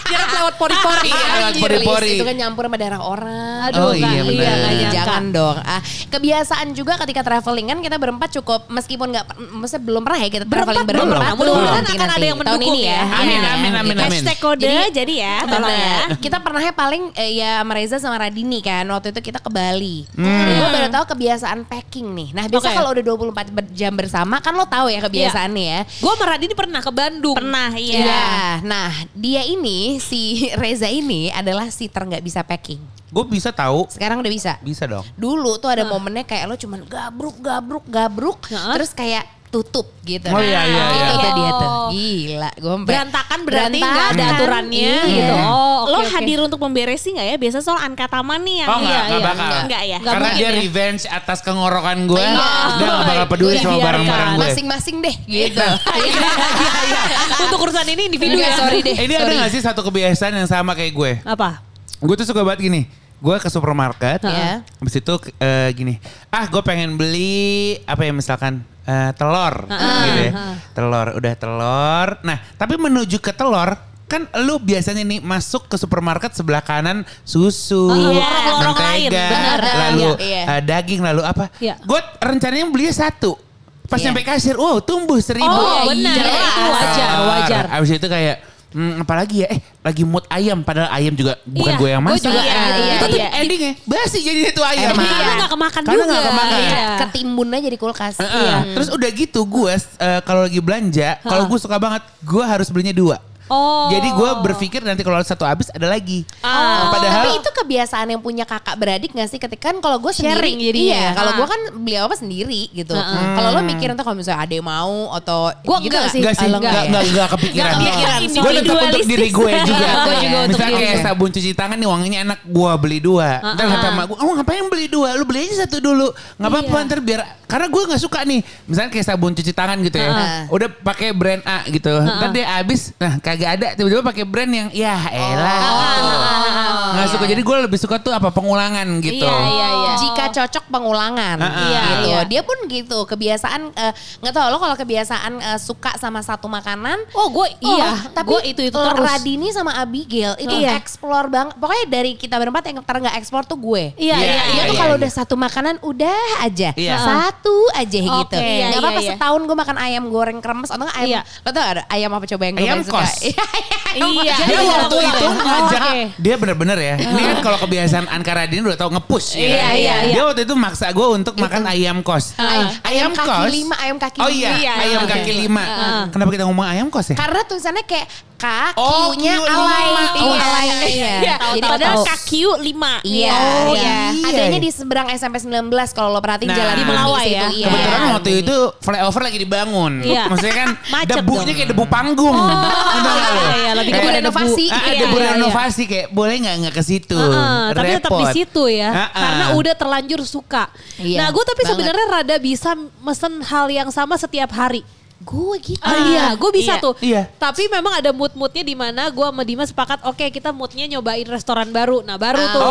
nyerap lewat pori-pori. Iya, lewat pori-pori. Itu kan nyampur sama darah orang. Aduh, Oh, iya, nggak- benar. nggak nyangka. Jangan dong. Ah, kebiasaan juga ketika traveling kan kita berempat cukup meskipun nggak maksudnya belum pernah ya kita traveling belum berempat. pernah. Mudah-mudahan Nanti- akan ada yang Tahun mendukung ini ya. ya. Amin, Iya. amin, amin, amin. Hashtag kode jadi, ya, tolong ya. Kita pernahnya paling eh, ya sama Reza sama Radini kan. Waktu itu kita ke Bali. Hmm. Gue baru tahu kebiasaan packing nih. Nah, biasa Oke. kalau udah 24 ber- jam bersama kan lo tahu ya kebiasaannya ya. Gue sama Radini pernah ke Bandung. Pernah, iya. Iya. Nah, dia ini si Reza ini adalah si ter nggak bisa packing. Gue bisa tahu. Sekarang udah bisa. Bisa dong. Dulu tuh ada momennya kayak lo cuman gabruk gabruk gabruk Heeh. terus kayak tutup gitu. Oh, iya, iya, Itu iya. tuh dia tuh. Oh. Gila, gue Berantakan berarti nggak ada aturannya Iya. gitu. Oh, oke, Lo oke. hadir untuk memberesi nggak ya? Biasa soal Anka Taman nih yang Oh enggak, Iya, enggak iya. bakal. Enggak ya? Nggak Karena dia ya. revenge atas kengorokan gue. Iya. Dia gak bakal peduli sama barang-barang gue. Masing-masing deh gitu. Iya, iya. Untuk urusan ini individu Enggak, ya. sorry deh. Ini ada sorry. gak sih satu kebiasaan yang sama kayak gue? Apa? Gue tuh suka banget gini. Gue ke supermarket. Iya. Habis itu eh, gini. Ah gue pengen beli apa ya misalkan eh, telur. gitu ya. Telur. Udah telur. Nah tapi menuju ke telur. Kan lu biasanya nih masuk ke supermarket sebelah kanan susu, Oh, iya. Mentega, lalu Iya. eh, daging, lalu apa? Iya. Gue rencananya belinya satu. Pas Iya. nyampe kasir, wow tumbuh seribu. Oh, iya, benar. iya. Itu wajar, wajar. Abis itu kayak hmm, apalagi ya eh lagi mood ayam padahal ayam juga bukan Iya, gue yang gue masak. juga, iya, itu tuh iya. endingnya basi jadi itu ayam. Emang. Karena nggak kemakan Karena juga. nggak kemakan. Iya. Ketimbun aja di kulkas. Heeh. Iya. Terus udah gitu gue eh, kalau lagi belanja, kalau gue suka banget, gue harus belinya dua. Oh. Jadi gue berpikir nanti kalau satu habis ada lagi. Ah. Padahal Tapi itu kebiasaan yang punya kakak beradik gak sih? Ketika kan kalau gue sendiri, iya. Kalau Ah. gue kan beli apa sendiri gitu. Heeh. Kalau lo mikir entah kalau misalnya ada yang mau atau Gua gitu enggak nggak sih. Enggak sih, Kalau enggak, ya? enggak, enggak kepikiran. Nggak kepikiran. Gue tetap untuk diri gue juga. Gue juga untuk Misalnya kayak gue. sabun cuci tangan nih wanginya enak, gue beli dua. Ntar kata emak gue, oh ngapain beli dua? Lu beli aja satu dulu. Gak apa-apa Iya. ntar biar, karena gue gak suka nih. Misalnya kayak sabun cuci tangan gitu ya. Udah pakai brand A gitu. Ntar dia habis, nah kagak ada. Tiba-tiba pakai brand yang, ya elah. gitu. Nggak suka, jadi gue lebih suka tuh apa pengulangan gitu. Iya, iya, iya. Jika cocok pengulangan, Ah, iya, ah. gitu. Iya. Dia pun gitu kebiasaan eh, nggak tahu lo kalau kebiasaan eh, suka sama satu makanan. Oh, gue iya. tapi gue itu itu terus. Radini sama Abigail itu Iya. explore banget. Pokoknya dari kita berempat yang ter nggak explore tuh gue. Iya, Iya, iya, Dia iya. tuh iya, kalau iya. udah satu makanan udah aja. Iya. Satu aja gitu. Oke, Gak iya, apa-apa iya, iya. setahun gue makan ayam goreng kremes atau nggak ayam. Iya. Lo tau gak ada ayam apa coba yang gue Ayam suka? Kos. Iya. Dia Jadi waktu ulang-ulang itu ngajak, Oh, dia bener-bener ya. Ini kan kalau kebiasaan Anka Radini udah tau nge-push ya. Iya, iya, iya. Dia waktu itu maksa gue untuk makan ayam kos. Ay- ayam kaki kos. lima, ayam kaki Oh lima. iya, Iya, ayam kaki lima. Kenapa kita ngomong ayam kos ya? Karena tulisannya kayak K, Oh, Q-nya alay. lima. Oh, Iya, alay. Iya, Iya. Jadi padahal. KQ 5. Iya, Oh, iya. iya. Adanya di seberang SMP 19 kalau lo perhatiin Nah. jalan Di Melawai ya? Iya. Kebetulan waktu itu flyover lagi dibangun. Iya. Maksudnya kan debunya kayak debu panggung. Lo? Iya, iya, lebih Debu Kayak renovasi. Ah, Iya, debu iya, iya. renovasi kayak boleh nggak nggak ke situ? Tapi tetap di situ ya. Heeh. Karena udah terlanjur suka. Iya, nah, gue tapi sebenarnya rada bisa mesen hal yang sama setiap hari. Gue gitu. Ah, iya, gue bisa Iya. tuh. Iya. Tapi memang ada mood-moodnya di mana gue sama Dimas sepakat, oke kita moodnya nyobain restoran baru. Nah baru tuh.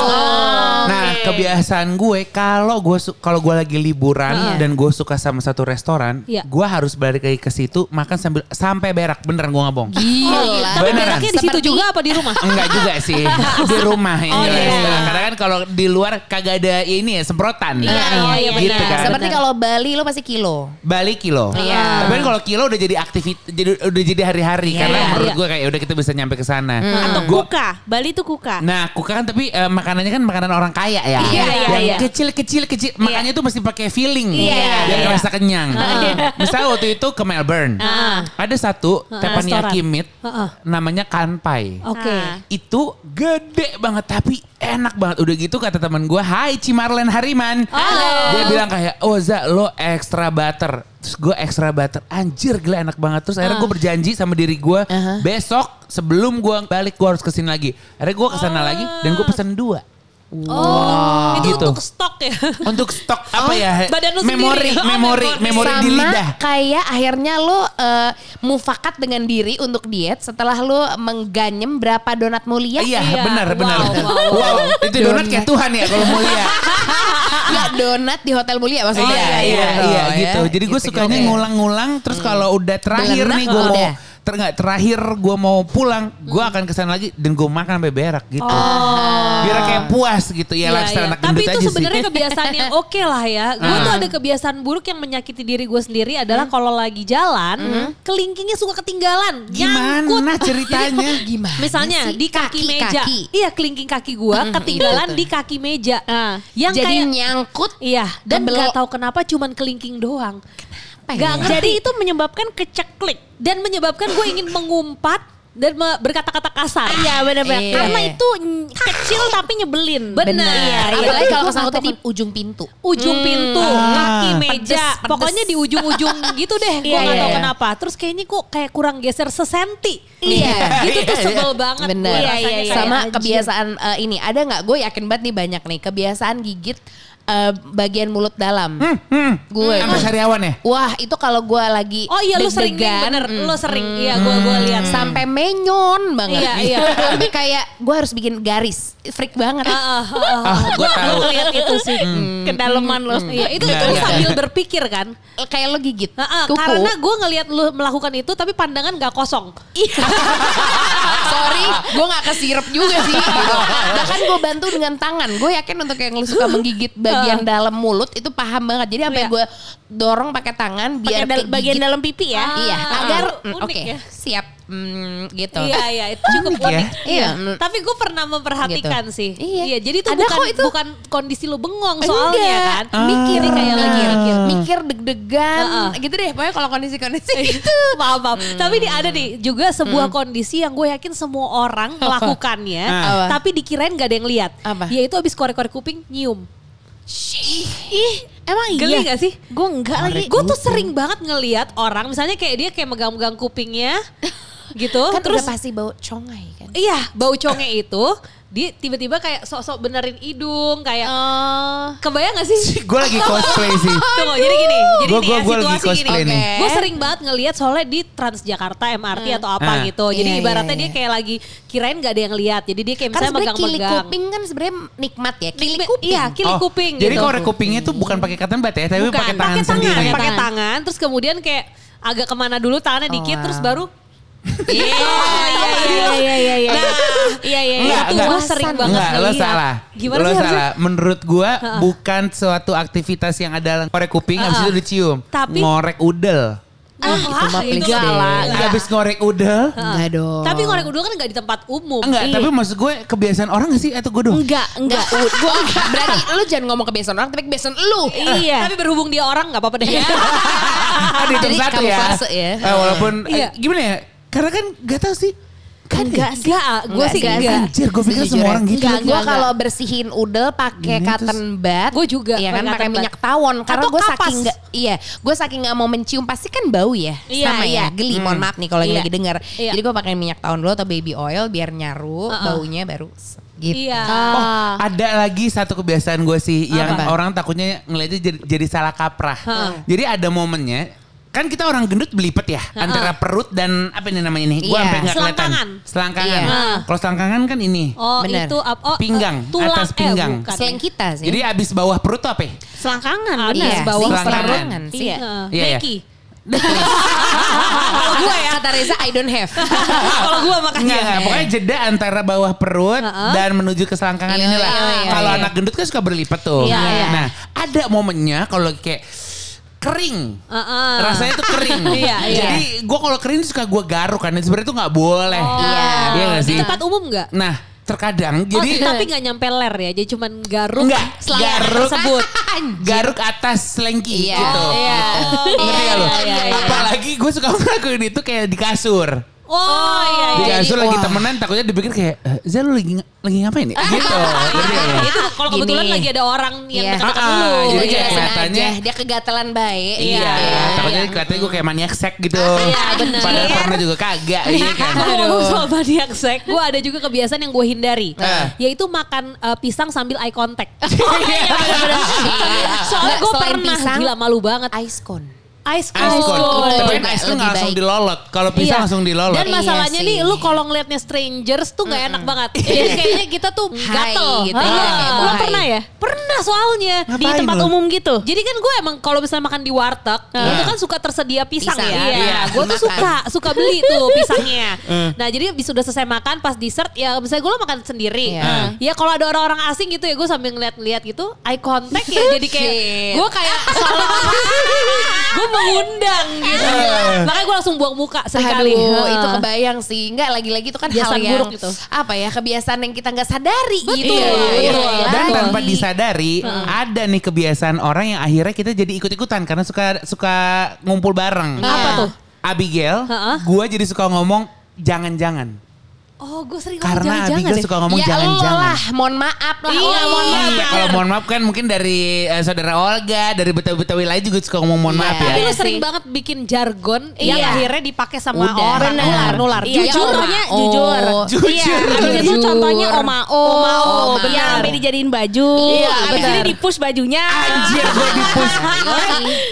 Nah, kebiasaan gue kalau gue kalau gue lagi liburan Iya. dan gue suka sama satu restoran, Iya. gue harus balik lagi ke situ makan sambil sampai berak. Beneran gue ngabong. Gila. Tapi Beneran. beraknya di situ Seperti- juga apa di rumah? Enggak juga sih di rumah ini Oh, iya. restoran. Karena kan kalau di luar kagak ada ini ya semprotan. Iya, iya, iya, gitu benar. kan. Seperti kalau Bali lo pasti kilo. Bali kilo. Iya. Tapi kan kalau kilo udah jadi aktivitas jadi udah jadi hari-hari Iya, karena iya, menurut iya. gue kayak udah kita bisa nyampe ke sana. Atau Gua- kuka. Bali tuh kuka. Nah, kuka kan tapi eh, makanannya kan makanan orang kaya ya. Iya, iya, Yang iya. kecil-kecil kecil. Makanya tuh mesti pakai feeling. Iya, biar iya. ngerasa kenyang. Misalnya waktu itu ke Melbourne. Ada satu teppanyaki restoran. meat Heeh. namanya kanpai. Oke. Ah. Itu gede banget tapi enak banget. Udah gitu kata teman gue, "Hai Cimarlen Hariman." Dia bilang kayak, "Oh, Za, lo extra butter." Terus gue extra butter. Anjir, gila enak banget. Terus akhirnya gue berjanji sama diri gue, besok sebelum gue balik gue harus ke sini lagi. Akhirnya gue ke sana lagi dan gue pesen dua. Oh, itu Gitu. untuk stok ya. Untuk stok apa ya? badan lu memori, sendiri. Oh, memori, memori. memori Sama di lidah. kayak akhirnya lo eh, mufakat dengan diri untuk diet setelah lo mengganyem berapa donat mulia. Iya, Iya. benar, benar. Wow, wow, Wow, itu donat kayak Tuhan ya kalau mulia. Nggak donat di hotel mulia maksudnya. iya, iya, Gitu, iya, ya. gitu. Jadi gue sukanya gitu. ngulang-ngulang. Terus kalau udah terakhir nih gue mau. Ter terakhir gue mau pulang, gue akan ke sana lagi dan gue makan sampai berak gitu. Biar kayak puas gitu ya Iya, lifestyle iya. anak Tapi itu sebenarnya kebiasaan yang oke lah ya. Gue Ah. tuh ada kebiasaan buruk yang menyakiti diri gue sendiri adalah kalau lagi jalan, kelingkingnya suka ketinggalan. Gimana nyangkut. ceritanya? Gimana Misalnya sih? di kaki, Kaki, meja. kaki. Iya, kelingking kaki gue ketinggalan Iya, di kaki meja. Ah. Yang Jadi kayak nyangkut. Iya, dan nggak tahu kenapa cuman kelingking doang. Apa Nggak ya? ngerti. Jadi itu menyebabkan keceklik. dan menyebabkan gue ingin mengumpat dan berkata-kata kasar. Iya benar-benar. Iya. Karena itu kecil tapi nyebelin. Benar. Benar. Iya, Apalagi iya. kalau kesangkutnya nggak di ujung pintu. ujung pintu, Ah. kaki meja, Pedes, pedes. pokoknya di ujung-ujung gitu deh. Gue Iya, nggak iya, tahu iya. kenapa. Terus kayaknya kok kayak kurang geser sesenti. Iya. gitu tuh Iya, sebel banget. Bener. gue Iya, iya, iya. Sama kebiasaan eh, ini ada nggak? Gue yakin banget nih banyak nih kebiasaan gigit eh, bagian mulut dalam. Hmm, Gue. Sampai sariawan ya? Wah itu kalau gue lagi Oh iya lu sering nih, bener. mm, Lu sering. Iya gue gue lihat. sampai menyon banget. Iya, iya. Sampai kayak gue harus bikin garis, freak banget. Ah, ah, ah, ah. Ah, gue tahu. Gue lihat itu sih. Kedalaman lo. Iya, itu Iya, itu lu iya. sambil berpikir kan. kayak lo gigit karena gue ngelihat lu melakukan itu tapi pandangan gak kosong. Sorry, gue gak kesirep juga sih. Gitu. Bahkan gue bantu dengan tangan. Gue yakin untuk yang lu suka menggigit bagian dalam mulut itu paham banget. Jadi sampai Iya. gue dorong pakai tangan biar dal- bagian dalam pipi ya. Iya, Ah, agar unik mm, oke, ya. siap Mm, gitu. Iya iya itu cukup Unik ya. unik. Iya. Tapi gue pernah memperhatikan Gitu. sih. Iya. jadi itu Ada bukan kok itu. bukan kondisi lu bengong soalnya Enggak. kan. Mikir Jadi kayak lagi mikir. mikir deg-degan Heeh. gitu deh. Pokoknya kalau kondisi-kondisi Iya. gitu. maaf maaf. Tapi ini ada nih juga sebuah kondisi yang gue yakin semua orang melakukannya, Apa? tapi dikirain gak ada yang lihat. Apa? Yaitu abis korek-korek kuping nyium. Ih, emang iya. Geli gak sih? Gue enggak lagi. Gue tuh sering banget ngeliat orang, misalnya kayak dia kayak megang-megang kupingnya, gitu. Kan terus udah pasti bau congai kan. Iya, bau conge itu dia tiba-tiba kayak sok-sok benerin hidung kayak kebayang gak sih? Gue lagi cosplay sih. Tunggu, jadi gini, jadi Gua- nih gua- ya gua lagi situasi gini. cosplay nih. Gue sering banget ngelihat soalnya di Transjakarta MRT atau apa Ah. gitu. Jadi Iya, iya, ibaratnya iya. dia kayak lagi kirain gak ada yang lihat. Jadi dia kayak Kan misalnya sebenarnya kili megang-megang. kuping kan sebenarnya nikmat ya. Kili kuping. Iya, kili Oh, kuping Jadi gitu. korek kupingnya tuh bukan pakai cotton bud ya, tapi Bukan, pakai tangan pakai sendiri. tangan, ya? pakai Tangan. tangan. Terus kemudian kayak agak ke mana dulu tangannya dikit, wow. terus baru Iya, iya iya iya iya iya. Nah, Iya iya. Enggak, itu enggak. gue sering banget Enggak, lo salah. Gimana lo sih harusnya? salah. Menurut gua bukan suatu aktivitas yang ada korek kuping habis Ah. itu dicium. Tapi- ngorek udel. Ah, itu mah itu please lah. deh. Enggak. Habis ngorek udel. Enggak dong. Tapi ngorek udul kan nggak di tempat umum. Enggak, Iya. tapi maksud gue kebiasaan orang gak sih atau gue doang? Enggak, enggak. Gue berarti lu jangan ngomong kebiasaan orang tapi kebiasaan lu. Iya. Tapi berhubung dia orang nggak apa-apa deh. Di Jadi satu ya. ya. Eh, walaupun eh, Iya. gimana ya? Karena kan gak tahu sih. kan enggak sih. Enggak, gue Enggak sih sih. enggak. Anjir, gue pikir semua orang gitu. Enggak, gue kalau bersihin udel pakai Gini, cotton bud. Gua juga Iya kan pakai minyak tawon. Karena gue saking enggak, iya, gue saking nggak mau mencium pasti kan bau ya, Iya, sama iya. ya, geli. Mohon maaf nih kalau lagi Iya. lagi dengar. Iya. Jadi gue pakai minyak tawon dulu atau baby oil biar nyaru baunya baru gitu. Iya. Oh, ada lagi satu kebiasaan gue sih yang Apa? orang takutnya ngeliatnya jadi, jadi salah kaprah. Jadi ada momennya kan kita orang gendut belipet ya antara perut dan apa ini namanya nih? Gua Iya. sampai nggak kelihatan. Selangkangan. Selangkangan. Iya. Kalau selangkangan kan ini. Oh Bener. itu ap- oh, Pinggang, eh, tulang atas pinggang. Eh. Selain kita sih. Jadi abis bawah perut tuh apa? ya? Selangkangan Ah, benar. iya, iya, bawah selangkangan. selangkangan sih. Iya. Heeh. Iya, iya. Kalau gue ya kata Reza I don't have. Kalau gue makanya. Enggak, enggak. Pokoknya jeda antara bawah perut Heeh. dan menuju ke selangkangan Iya, inilah. iya, iya, kalau iya. anak gendut kan suka berlipat tuh. Iya, iya. Nah, ada momennya kalau kayak kering. Heeh. Rasanya tuh kering. Iya, iya. Jadi gue kalau kering suka gue garuk kan. Sebenarnya itu nggak boleh. Iya. Iya nggak Di sih? tempat umum nggak? Nah, terkadang Oh, jadi tapi nggak nyampe ler ya, jadi cuman garuk Enggak, garuk tersebut. garuk atas selengki Iya. gitu. Iya. Ngerti lo? Iya, iya, iya. Apalagi gue suka ngelakuin itu kayak di kasur. Oh, iya, Di iya. kasur Jadi, lagi wah. temenan takutnya dipikir kayak, eh, Zal lu lagi, lagi ngapain nih? Gitu. Ngerti gak lo? Itu kalau kebetulan Gini. lagi ada orang yang Iya. dekat-dekat Ah, dulu. jadi Gue kayak kelihatannya- dia kegatelan baik. Iya, iya, takutnya iya. katanya gue kayak maniak sek gitu. Iya, bener. Padahal pernah juga kagak, iya kan. Kalau ngomong soal maniak sek, gue ada juga kebiasaan yang gue hindari, Eh. yaitu makan eh, pisang sambil eye contact. Iya. Soalnya gue pernah gila malu banget. Ice cone. Ice Ice cold. cone. Itu Tapi kan ice lebih nggak langsung baik. dilolot. Kalau pisang Iya. langsung dilolot. Dan Iya masalahnya sih. nih, lu kalau ngelihatnya strangers tuh nggak enak banget. Jadi kayaknya kita tuh Hai gatel. gitu Ah. ya, kayak pernah ya? Pernah soalnya. Di Ngapain tempat lu? umum gitu. Jadi kan gue emang kalau misalnya makan di warteg, itu kan suka tersedia pisang, Pisang, ya. iya. Gue tuh suka suka beli tuh pisangnya. nah jadi habis sudah selesai makan pas dessert ya misalnya gue makan sendiri. Iya. Ya kalau ada orang-orang asing gitu ya gue sambil ngeliat-ngeliat gitu, eye contact ya jadi kayak gue kayak gue mengundang gitu. Makanya gue langsung buang muka sekali. Aduh, itu kebayang sih. Enggak lagi-lagi itu kan Kebiasaan hal yang buruk itu. apa ya kebiasaan yang kita nggak sadari gitu. Iya, iya, iya. Iya, Dan iya. tanpa disadari ada nih kebiasaan orang yang akhirnya kita jadi ikut-ikutan karena suka suka ngumpul bareng. Apa tuh? Abigail, gue jadi suka ngomong jangan-jangan. Oh gue sering ngomong Karena jangan-jangan Abigail suka ngomong ya jangan-jangan. lah, mohon maaf lah. Iya, Oli. mohon maaf. Iya, kalau mohon maaf kan mungkin dari eh, saudara Olga, dari Betawi-Betawi lain juga suka ngomong mohon Iya. maaf ya. Tapi lu Iya sering banget bikin jargon yang Iya. akhirnya dipakai sama Udah. orang Benar. nular nular. Iya, Jujur. Contohnya Oh. jujur. Jujur. Iya, abis itu Jujur. contohnya Omao. Omao, Iya, benar. sampai dijadiin baju. Iya, abis ini di push bajunya. Anjir gue di push.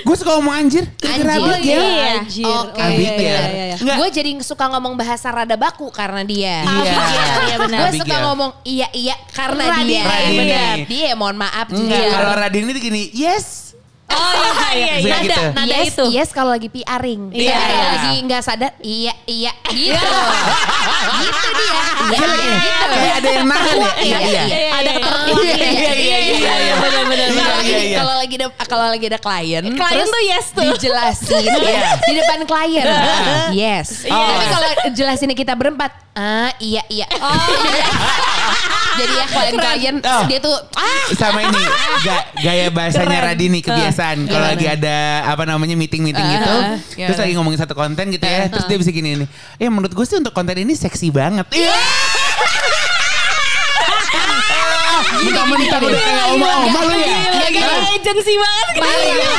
Gue suka ngomong anjir. Anjir. Iya. Anjir. Oke, Oh, iya, iya, iya, iya. Gue jadi suka ngomong bahasa rada baku karena dia. Iya. Iya, benar. Gue suka Abigail. ngomong iya iya karena Radini. dia. Radini. Benar. Dia mohon maaf Enggak, jujur. kalau Radini tuh gini, yes. Oh iya iya. Bisa Nada, gitu. nada yes, itu. yes kalau lagi piaring. Iya, kalau iya. lagi nggak sadar, iya iya gitu. gitu dia. Dia lagi gitu. kayak ada yang nahan ya. Iya, iya. Ada ketertuan. Iya, iya, iya, iya, iya. Iya, Kalau iya, lagi iya. kalau lagi ada kalau lagi ada klien, Klien tuh yes tuh. dijelasin Iya. di depan klien. yes. Oh. Tapi kalau jelasin kita berempat, ah iya iya. Jadi ya klien-klien Oh. dia tuh ah! sama ini. Ga- gaya bahasanya Keren. Radini kebiasaan. Kalau Gimana? lagi ada apa namanya meeting meeting Uh, gitu uh, terus lagi ngomongin satu konten gitu ya terus dia bisa gini nih ya menurut gue sih untuk konten ini seksi banget. Iya Mentang-mentang udah kayak oma-oma lu ya Gila, agency banget. Gila,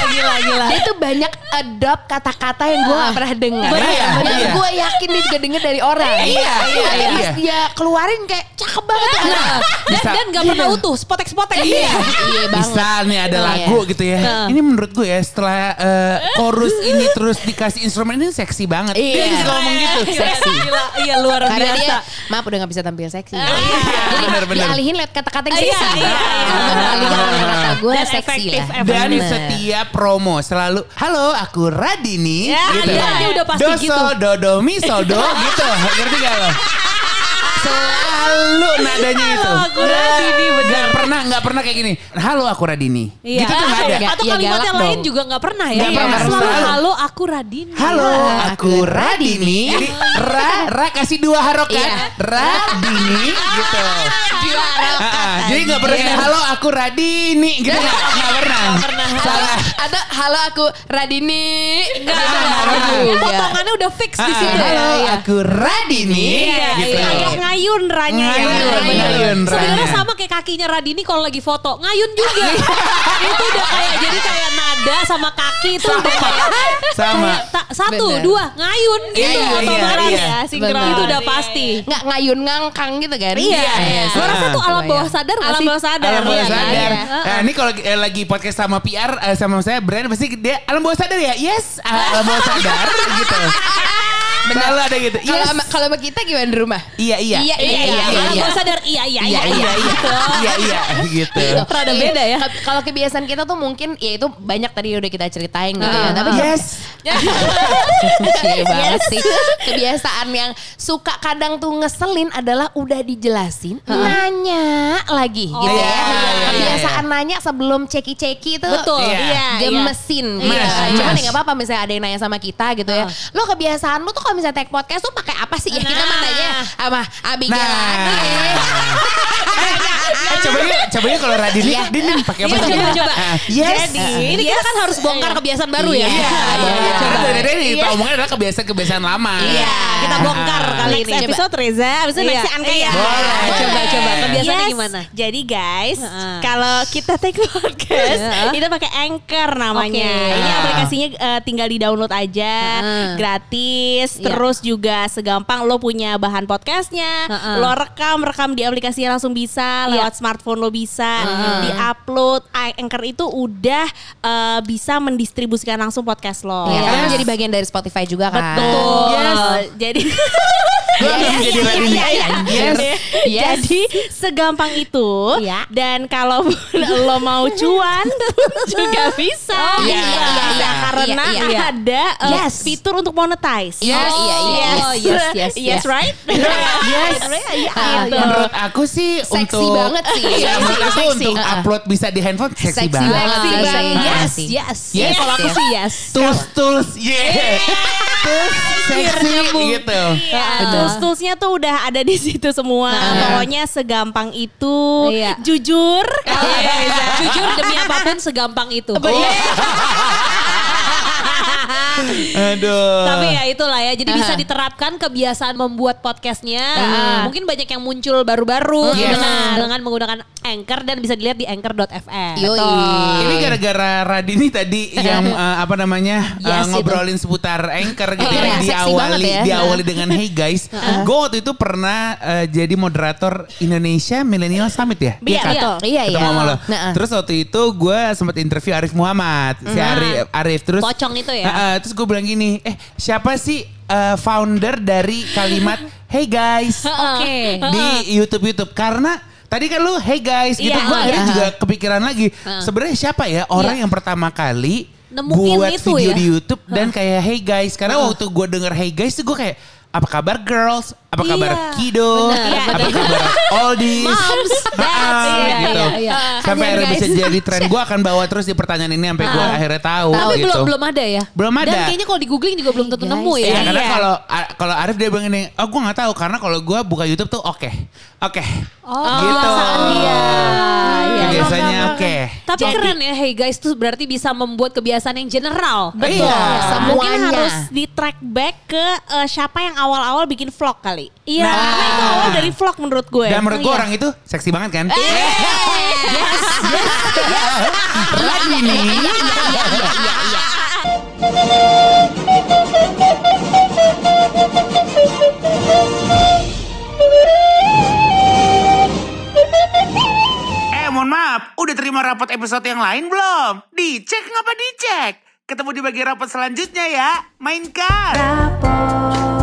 gila, gila. Dia tuh banyak adopt kata-kata yang gue gak pernah dengar. Bener, Yang iya. gue yakin dia juga denger dari orang. Iya, iya, iya. Pas dia keluarin kayak cakep banget. Dan, Bisa. dan gak pernah utuh, spotek-spotek. Iya, iya banget. Misal nih ada Iya. lagu gitu ya. Ini menurut gue ya setelah eh, chorus ini terus dikasih instrumen ini seksi banget. Dia Iya. bisa ngomong gitu. Seksi. Gila, iya luar Karena biasa. dia maaf udah gak bisa tampil seksi. Iya, Jadi bener-bener. dialihin lihat kata-kata yang Iya, iya, iya. Untuk ngalihin kata gue Dan seksi efektif. Dan setiap promo selalu halo aku Radini Ya, gitu. iya, dia udah pasti Doso, gitu. dodo, misodo gitu. Ngerti gak lo? Selalu nadanya itu. aku Radini, bener. Gak pernah, gak pernah kayak gini. Halo aku Radini. Iya. Gitu tuh gak ada. Nggak, Atau ya kalimat yang lain juga gak pernah ya. Nggak pernah, Selalu selalu. halo aku Radini. Halo, aku Radini. Jadi Ra, Ra kasih dua harokat. Iya. Radini gitu. Dua harokat. Ah, ah. Jadi gak pernah kayak halo aku Radini gitu gak, gak pernah. pernah. Salah. Atau halo aku Radini. Enggak, nggak. Potongannya udah fix di Ah, situ. halo iya. aku Radini Iya, gitu. iya. Agak ngayun ranya ya. Ngayun, Sebenarnya sama kayak kakinya Radini kalau lagi foto ngayun juga. itu udah kayak jadi kayak nada sama kaki itu udah Sama. kayak Sama. kayak ta- satu Bener. dua ngayun gitu Iya, iya, otomatis iya. ya sinkron Bener. itu udah pasti Nggak ngayun ngangkang gitu kan? iya gue rasa tuh alam Kebayang. bawah sadar Alam sih bawah sadar. Alam bawah Iya, sadar. iya. Nah, ini kalau eh, lagi podcast sama PR eh, sama saya brand pasti dia alam bawah sadar ya. Yes, alam bawah sadar gitu. Selalu ada gitu. Kalau Yes. kalau sama kita gimana di rumah? Iya iya. Iya, iya iya iya, alam iya. bawah sadar iya iya Iya iya iya. Iya iya gitu. Rada Iya. beda ya. Kalau kebiasaan kita tuh mungkin ya itu banyak tadi udah kita ceritain gitu ya. Ah. Tapi Yes. Banget sih. Kebiasaan yang suka kadang tuh ngeselin adalah udah dijelasin, nanya lagi gitu Iya, ya. iya, iya, Kebiasaan nanya sebelum ceki-ceki itu Betul. Iya. Iya, gemesin gitu. Mas, Cuman ya gak apa-apa misalnya ada yang nanya sama kita gitu ya. Lo kebiasaan lu tuh kalau misalnya take podcast tuh pakai apa sih? Ya kita mah Nah. nanya sama Abigail Nah. lagi. Eh, coba yuk, coba yuk kalau Radini, Iya. Din, Din, pakai apa Iya, sih? coba, coba. Ah, Yes. Jadi ini kita kan harus bongkar kebiasaan baru ya. Iya, Iya, iya, coba. Dari tadi kita omongin adalah kebiasaan-kebiasaan lama. Iya, kita bongkar kali Next ini. episode Reza, abis itu Iya. next Anka ya. Boleh. Coba coba kebiasaannya gimana? Jadi guys, kalau kita take podcast, kita pakai Anchor namanya. Ini aplikasinya eh, tinggal di-download aja, gratis. Iya. Terus juga segampang lo punya bahan podcastnya, Heeh. lo rekam, rekam di aplikasinya langsung bisa, Iya. lewat smartphone lo bisa, Heeh. di-upload. Anchor itu udah eh, bisa mendistribusikan langsung podcast lo. Iya, karena Yes. jadi bagian dari Spotify juga kan. Betul. Yes. Jadi jadi Radini. Yes. Yes. Jadi segampang itu Iya. dan kalau lo mau cuan juga bisa. Oh, iya, iya, iya, iya. karena Iya, iya. ada uh, Yes. fitur untuk monetize. Yes, Oh, iya, iya, yes, yes, yes, yes, yes. right? Yes. Iya, Ah, gitu. Menurut aku sih Seksi untuk banget sih. Iya, menurut aku Seksi. untuk Ah. upload bisa di handphone seksi, Seksi banget. banget. Seksi banget. Yes, sih. yes. Yes. Kalau aku sih yes. Tools tools, yeah. Tools seksi gitu. Iya, tools-toolsnya tuh udah ada di situ semua. Pokoknya segampang itu. Iya. Jujur. Iya, Jujur demi apa pun segampang itu. Aduh. Tapi ya itulah ya. Jadi bisa Aha. diterapkan kebiasaan membuat podcastnya. Ah. Mungkin banyak yang muncul baru-baru Yes. dengan dengan menggunakan Anchor dan bisa dilihat di anchor.fm. Ini gara-gara Radini tadi yang eh, apa namanya Yes, ngobrolin seputar anchor gitu Iya, ya. diawali ya. diawali dengan Hey guys. Gue waktu itu pernah eh, jadi moderator Indonesia Millennial Summit ya. Iya, kan? betul. Iya, iya. Ketemu sama lo. Nah, Terus waktu itu gue sempat interview Arif Muhammad, si Arif, Arif terus Pocong itu ya? Heeh, terus gue bilang gini, eh siapa sih eh, founder dari kalimat Hey guys Oke. di YouTube YouTube. Karena Tadi kan lu hey guys gitu. Iya, gue akhirnya iya. juga kepikiran lagi. Sebenarnya siapa ya orang yang pertama kali Nemuin buat itu video ya? di YouTube dan kayak hey guys karena waktu gue denger hey guys tuh gue kayak apa kabar girls apa kabar Iya, kiddo benar, apa kabar oldies Moms, dads, Ah, iya, gitu iya, iya. sampai Kalian akhirnya bisa jadi tren gue akan bawa terus di pertanyaan ini sampai gue akhirnya tahu Tapi gitu belum belum ada ya. Belum ada. Dan kayaknya kalau di googling juga belum tentu guys. nemu ya. Iya, karena Iya. kalau a- kalau Arif dia bilang ini, oh gue nggak tahu karena kalau gue buka YouTube tuh oke, oke, Oh, gitu. dia. Iya. Biasanya oke. Tapi keren ya, hey guys tuh berarti bisa membuat kebiasaan yang general. Betul. Iya, Mungkin semuanya. harus di track back ke eh, siapa yang awal-awal bikin vlog kali. Iya, Nah. karena itu awal dari vlog menurut gue. Dan menurut gue Iya. orang itu seksi banget kan? Yes. Radini. Iya, iya, iya, iya. Eh mohon maaf, udah terima rapot episode yang lain belum? Dicek ngapa dicek? Ketemu di bagian rapot selanjutnya ya. Mainkan. Rapot